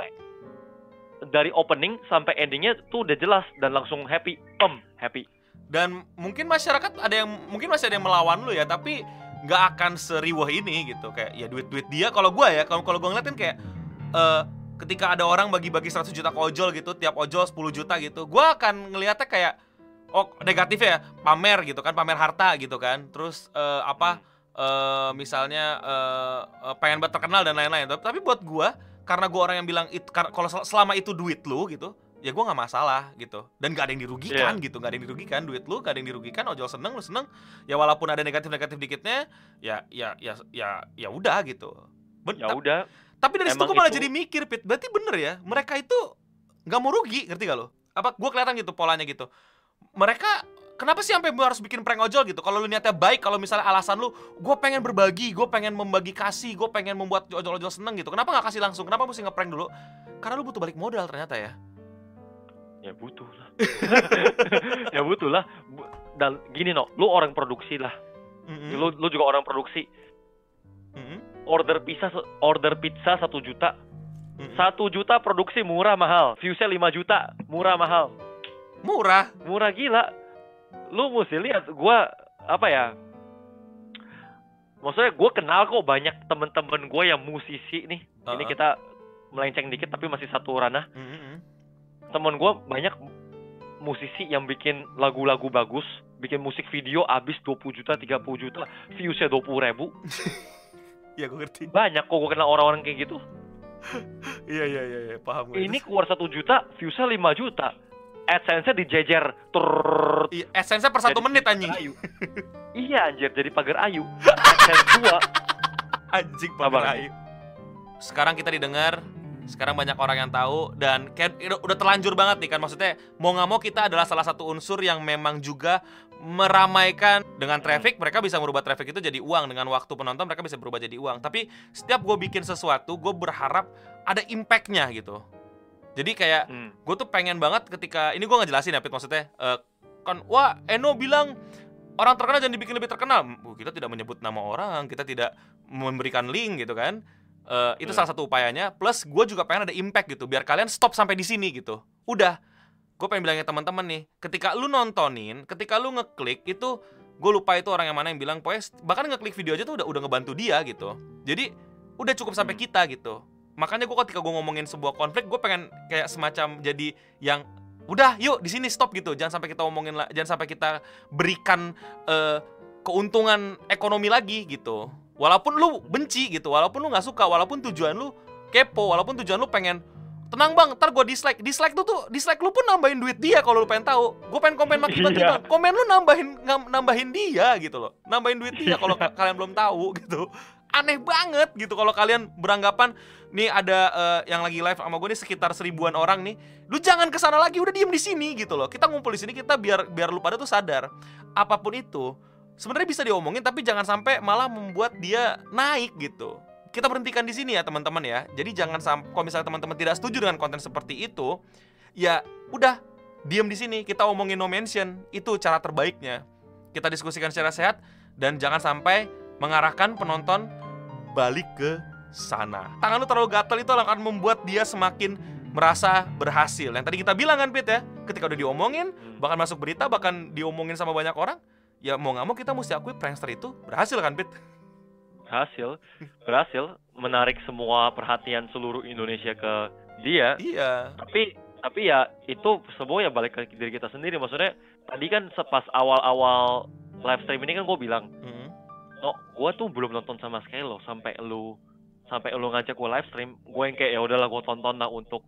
dari opening sampai endingnya tuh udah jelas dan langsung happy, om happy. Dan mungkin masyarakat ada yang mungkin masih ada yang melawan lu ya, tapi nggak akan seriwah ini gitu kayak ya duit duit dia kalau gue ya kalau kalau gue ngeliatin kayak uh, ketika ada orang bagi-bagi 100 juta ke ojol gitu, tiap ojol 10 juta gitu, gue akan ngelihatnya kayak oh negatif ya pamer gitu kan, pamer harta gitu kan, terus uh, apa uh, misalnya uh, uh, pengen buat terkenal dan lain-lain. Tapi buat gue karena gue orang yang bilang itu kalau selama itu duit lu gitu, ya gue nggak masalah gitu dan gak ada yang dirugikan yeah. gitu gak ada yang dirugikan duit lu gak ada yang dirugikan ojol seneng lu seneng ya walaupun ada negatif negatif dikitnya ya ya ya ya ya udah gitu ben ya udah tapi dari situ gue malah itu... jadi mikir, Pit. Berarti bener ya, mereka itu nggak mau rugi, ngerti gak lo? Apa gue kelihatan gitu polanya gitu. Mereka kenapa sih sampai harus bikin prank ojol gitu? Kalau lu niatnya baik, kalau misalnya alasan lu, gue pengen berbagi, gue pengen membagi kasih, gue pengen membuat ojol-ojol seneng gitu. Kenapa nggak kasih langsung? Kenapa mesti ngeprank dulu? Karena lu butuh balik modal ternyata ya. Ya butuh lah. ya butuh lah. Dan gini no, lu orang produksi lah. Mm -hmm. Lu lu juga orang produksi. Mm -hmm order pizza order pizza satu juta satu juta produksi murah mahal viewsnya 5 juta murah mahal murah murah gila lu mesti lihat gue apa ya maksudnya gue kenal kok banyak temen-temen gue yang musisi nih uh -uh. ini kita melenceng dikit tapi masih satu ranah uh -huh. temen gue banyak musisi yang bikin lagu-lagu bagus bikin musik video abis 20 juta 30 juta viewsnya 20 ribu Iya gue ngerti. Banyak kok gue kenal orang-orang kayak gitu. iya iya iya iya paham gue. Ini keluar satu juta, viewsnya lima juta. AdSense-nya dijejer tur. Iya, AdSense-nya per satu menit anjing. Ayu. iya anjir, jadi pagar ayu. AdSense dua. Anjing pagar Abang. ayu. Sekarang kita didengar sekarang banyak orang yang tahu dan kayak udah terlanjur banget nih kan maksudnya mau nggak mau kita adalah salah satu unsur yang memang juga meramaikan dengan traffic mereka bisa merubah traffic itu jadi uang dengan waktu penonton mereka bisa berubah jadi uang tapi setiap gue bikin sesuatu gue berharap ada impactnya gitu jadi kayak hmm. gue tuh pengen banget ketika ini gue ngejelasin ya Pit maksudnya uh, kan wah Eno bilang orang terkenal jangan dibikin lebih terkenal kita tidak menyebut nama orang kita tidak memberikan link gitu kan uh, itu hmm. salah satu upayanya plus gue juga pengen ada impact gitu biar kalian stop sampai di sini gitu udah gue pengen bilangin teman-teman nih ketika lu nontonin ketika lu ngeklik itu gue lupa itu orang yang mana yang bilang pokoknya bahkan ngeklik video aja tuh udah udah ngebantu dia gitu jadi udah cukup sampai hmm. kita gitu makanya gue ketika gue ngomongin sebuah konflik gue pengen kayak semacam jadi yang udah yuk di sini stop gitu jangan sampai kita ngomongin lah jangan sampai kita berikan uh, keuntungan ekonomi lagi gitu walaupun lu benci gitu walaupun lu nggak suka walaupun tujuan lu kepo walaupun tujuan lu pengen tenang bang, ntar gue dislike. Dislike tuh tuh, dislike lu pun nambahin duit dia kalau lu pengen tahu. Gue pengen komen maki-maki iya. bang, komen lu nambahin nambahin dia gitu loh, nambahin duit dia kalau kalian belum tahu gitu. Aneh banget gitu kalau kalian beranggapan nih ada uh, yang lagi live sama gue nih sekitar seribuan orang nih, lu jangan ke sana lagi, udah diem di sini gitu loh. Kita ngumpul di sini kita biar biar lu pada tuh sadar apa pun itu sebenarnya bisa diomongin tapi jangan sampai malah membuat dia naik gitu kita berhentikan di sini ya teman-teman ya. Jadi jangan sampai kalau misalnya teman-teman tidak setuju dengan konten seperti itu, ya udah diam di sini. Kita omongin no mention, itu cara terbaiknya. Kita diskusikan secara sehat dan jangan sampai mengarahkan penonton balik ke sana. Tangan lu terlalu gatel itu akan membuat dia semakin merasa berhasil. Yang tadi kita bilang kan Pit ya, ketika udah diomongin, bahkan masuk berita, bahkan diomongin sama banyak orang, ya mau nggak mau kita mesti akui prankster itu berhasil kan Pit? berhasil berhasil menarik semua perhatian seluruh Indonesia ke dia iya tapi tapi ya itu semua ya balik ke diri kita sendiri maksudnya tadi kan sepas awal-awal live stream ini kan gue bilang hmm. Oh gue tuh belum nonton sama sekali loh sampai lu sampai lu ngajak gue live stream gue yang kayak ya udahlah gue tonton lah untuk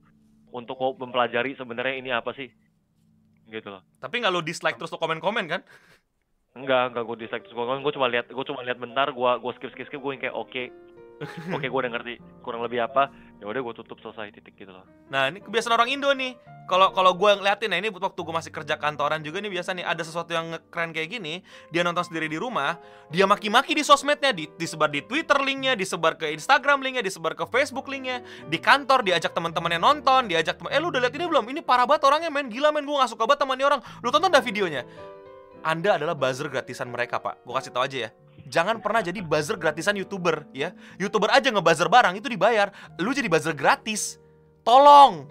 untuk mempelajari sebenarnya ini apa sih. Gitu loh. Tapi nggak lu dislike terus lu komen-komen kan? Enggak, enggak gue dislike terus gue gue cuma lihat gue cuma lihat bentar gue gue skip skip skip gue yang kayak oke. Okay, oke gue udah ngerti kurang lebih apa ya udah gue tutup selesai titik gitu loh. Nah ini kebiasaan orang Indo nih. Kalau kalau gue ngeliatin nah ini waktu gue masih kerja kantoran juga nih biasa nih ada sesuatu yang keren kayak gini dia nonton sendiri di rumah dia maki-maki di sosmednya di, disebar di Twitter linknya disebar ke Instagram linknya disebar ke Facebook linknya di kantor diajak teman-temannya nonton diajak teman eh lu udah liat ini belum? Ini parah banget orangnya main gila main gue gak suka banget temannya orang. Lu tonton dah videonya? Anda adalah buzzer gratisan mereka pak. Gue kasih tau aja ya jangan pernah jadi buzzer gratisan youtuber ya. Youtuber aja ngebuzzer barang itu dibayar. Lu jadi buzzer gratis. Tolong.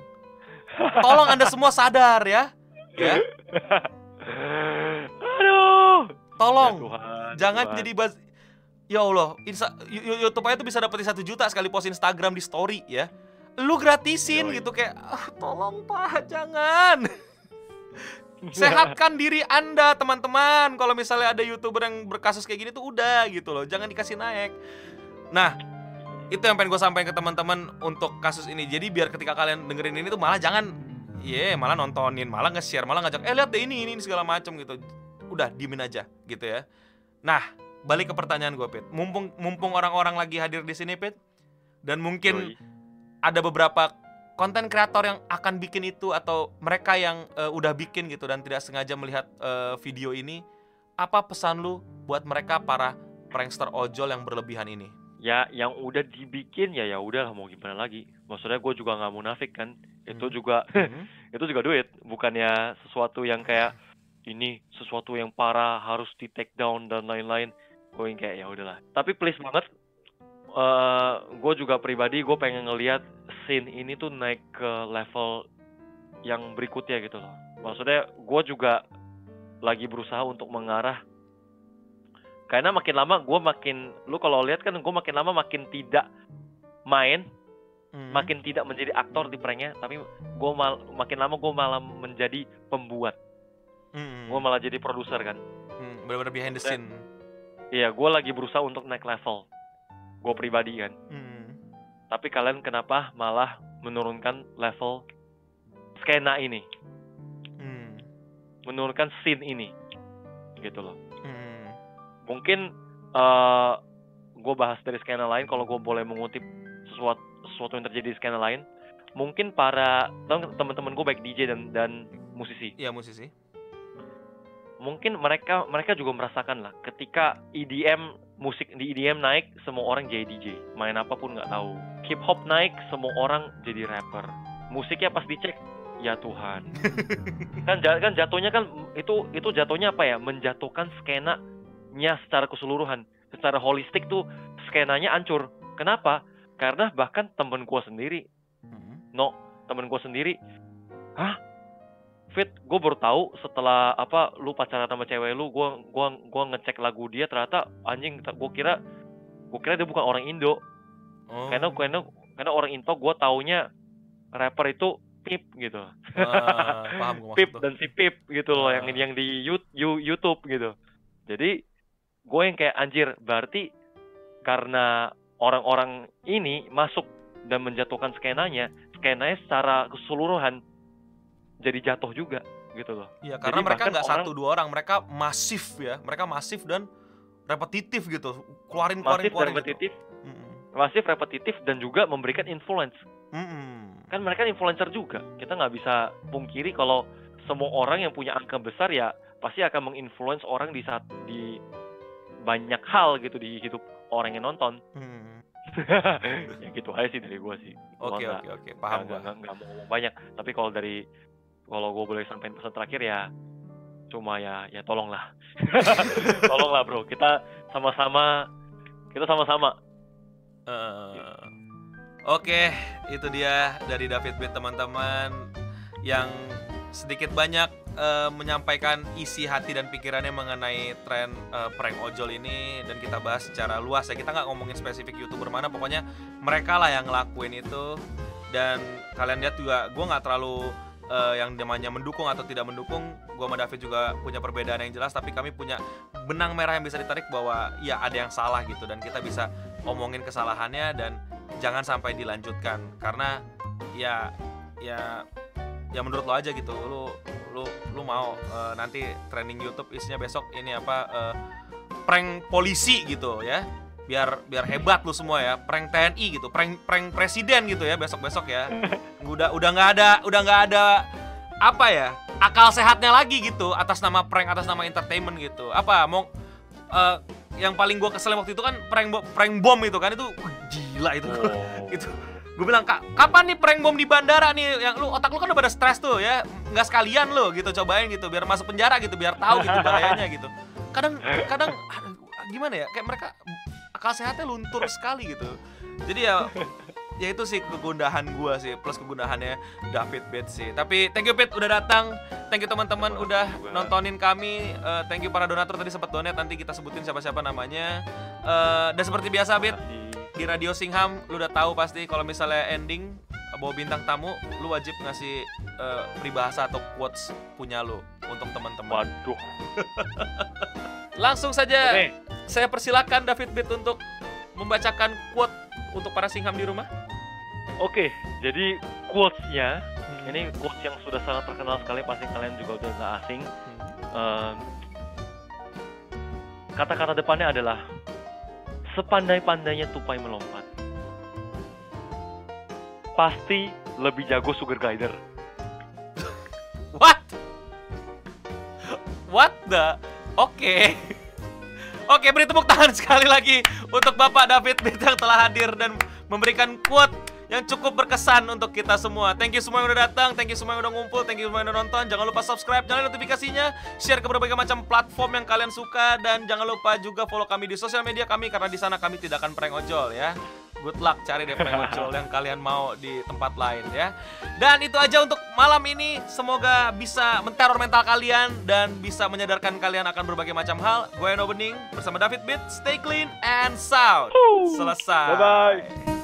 Tolong anda semua sadar ya. Ya. Aduh. Tolong. Ya Tuhan, jangan Tuhan. jadi buzz ya Allah Insta, YouTube aja tuh bisa dapetin satu juta sekali post Instagram di story ya. Lu gratisin Yoi. gitu kayak ah, tolong pak jangan Sehatkan diri Anda, teman-teman. Kalau misalnya ada YouTuber yang berkasus kayak gini tuh udah gitu loh, jangan dikasih naik. Nah, itu yang pengen gue sampaikan ke teman-teman untuk kasus ini. Jadi biar ketika kalian dengerin ini tuh malah jangan ya yeah, malah nontonin, malah nge-share, malah ngajak, "Eh, lihat deh ini ini, ini segala macam gitu." Udah, diemin aja gitu ya. Nah, balik ke pertanyaan gue, Pit. Mumpung mumpung orang-orang lagi hadir di sini, Pit. Dan mungkin Yoi. ada beberapa konten kreator yang akan bikin itu atau mereka yang uh, udah bikin gitu dan tidak sengaja melihat uh, video ini, apa pesan lu buat mereka para prankster ojol yang berlebihan ini? Ya, yang udah dibikin ya ya udah mau gimana lagi. Maksudnya gue juga nggak munafik kan. Itu hmm. juga hmm. itu juga duit, bukannya sesuatu yang kayak ini sesuatu yang parah harus di take down dan lain-lain. Gue yang kayak ya udahlah. Tapi please banget uh, eh, gue juga pribadi gue pengen ngelihat scene ini tuh naik ke level yang berikutnya gitu loh. Maksudnya gue juga lagi berusaha untuk mengarah karena makin lama gue makin lu kalau lihat kan gue makin lama makin tidak main hmm. makin tidak menjadi aktor di pranknya tapi gue mal makin lama gue malah menjadi pembuat hmm. gue malah jadi produser kan hmm, benar-benar behind the scene iya gue lagi berusaha untuk naik level gue pribadi kan hmm. Tapi kalian kenapa malah menurunkan level skena ini? Hmm. menurunkan scene ini. Gitu loh. Hmm. mungkin uh, eh, gue bahas dari skena lain kalau gue boleh mengutip sesuatu sesuatu yang terjadi di skena lain. Mungkin para teman-teman gue baik DJ dan dan musisi. Iya musisi. Mungkin mereka mereka juga merasakan lah ketika EDM musik di EDM naik semua orang jadi DJ main apa pun nggak tahu. Hip hop naik semua orang jadi rapper. Musiknya pas dicek ya Tuhan. Kan kan jatuhnya kan itu itu jatuhnya apa ya? Menjatuhkan skena nya secara keseluruhan. Secara holistik tuh skenanya ancur kenapa? Karena bahkan temen gue sendiri. Hmm. no temen gue sendiri. Hah Fit, gue baru tahu setelah apa lu pacaran sama cewek lu, gue gua gua ngecek lagu dia ternyata anjing gue kira gue kira dia bukan orang Indo. Oh. Karena karena karena orang Indo gue taunya rapper itu Pip gitu. Uh, paham Pip dan si Pip gitu loh uh. yang yang di YouTube gitu. Jadi gue yang kayak anjir berarti karena orang-orang ini masuk dan menjatuhkan skenanya, skenanya secara keseluruhan jadi jatuh juga gitu loh. Iya karena jadi mereka nggak satu dua orang, mereka masif ya, mereka masif dan repetitif gitu, keluarin keluarin masif keluarin. repetitif, gitu. masif repetitif dan juga memberikan influence. Mm -hmm. Kan mereka influencer juga, kita nggak bisa pungkiri kalau semua orang yang punya angka besar ya pasti akan menginfluence orang di saat di banyak hal gitu di hidup orang yang nonton. Hmm. ya gitu aja sih dari gue sih. Oke oke oke paham gue. Nggak mau banyak. Tapi kalau dari kalau gue boleh sampaikan pesan terakhir ya cuma ya ya tolonglah. Tolonglah bro. Kita sama-sama kita sama-sama. Uh, oke okay, itu dia dari David Beat teman-teman yang sedikit banyak uh, menyampaikan isi hati dan pikirannya mengenai tren uh, prank ojol ini dan kita bahas secara luas ya. Kita nggak ngomongin spesifik youtuber mana pokoknya mereka lah yang ngelakuin itu. Dan kalian lihat juga gue nggak terlalu uh, yang namanya mendukung atau tidak mendukung, gua sama David juga punya perbedaan yang jelas, tapi kami punya benang merah yang bisa ditarik bahwa ya ada yang salah gitu dan kita bisa omongin kesalahannya dan jangan sampai dilanjutkan. Karena ya ya ya menurut lo aja gitu lu lu lu mau uh, nanti training YouTube isinya besok ini apa uh, prank polisi gitu ya biar biar hebat lu semua ya. Prank TNI gitu prank prank presiden gitu ya besok besok ya. Udah udah nggak ada udah nggak ada apa ya akal sehatnya lagi gitu atas nama prank atas nama entertainment gitu. Apa mau uh, yang paling gue kesel waktu itu kan prank prank bom itu kan itu uh, gila itu. Oh. itu gue bilang kak kapan nih prank bom di bandara nih? Yang lu otak lu kan udah pada stres tuh ya nggak sekalian lo gitu cobain gitu biar masuk penjara gitu biar tahu gitu bahayanya gitu. Kadang kadang gimana ya kayak mereka akal sehatnya luntur sekali gitu. Jadi ya ya itu sih kegundahan gue sih plus kegundahannya David Bates sih. Tapi thank you Pete udah datang. Thank you teman-teman udah nontonin kami. Uh, thank you para donatur tadi sempat donat nanti kita sebutin siapa-siapa namanya. Uh, dan seperti biasa Pete di Radio. Singham lu udah tahu pasti kalau misalnya ending bawa bintang tamu lu wajib ngasih uh, peribahasa atau quotes punya lu untuk teman-teman. Waduh. Langsung saja. Okay. Saya persilakan David Bit untuk membacakan quote untuk para singham di rumah. Oke, jadi quotes-nya hmm. ini quotes yang sudah sangat terkenal sekali, pasti kalian juga udah nggak asing. Hmm. kata-kata depannya adalah sepandai-pandainya tupai melompat, pasti lebih jago sugar glider. What? What the? Oke. Okay. Oke, beri tepuk tangan sekali lagi untuk Bapak David Bit yang telah hadir dan memberikan quote yang cukup berkesan untuk kita semua. Thank you semua yang udah datang, thank you semua yang udah ngumpul, thank you semua yang udah nonton. Jangan lupa subscribe, nyalain notifikasinya, share ke berbagai macam platform yang kalian suka dan jangan lupa juga follow kami di sosial media kami karena di sana kami tidak akan prank ojol ya good luck cari deh prank muncul yang kalian mau di tempat lain ya. Dan itu aja untuk malam ini. Semoga bisa menteror mental kalian dan bisa menyadarkan kalian akan berbagai macam hal. Gue Eno Bening bersama David Beat. Stay clean and sound. Selesai. Bye bye.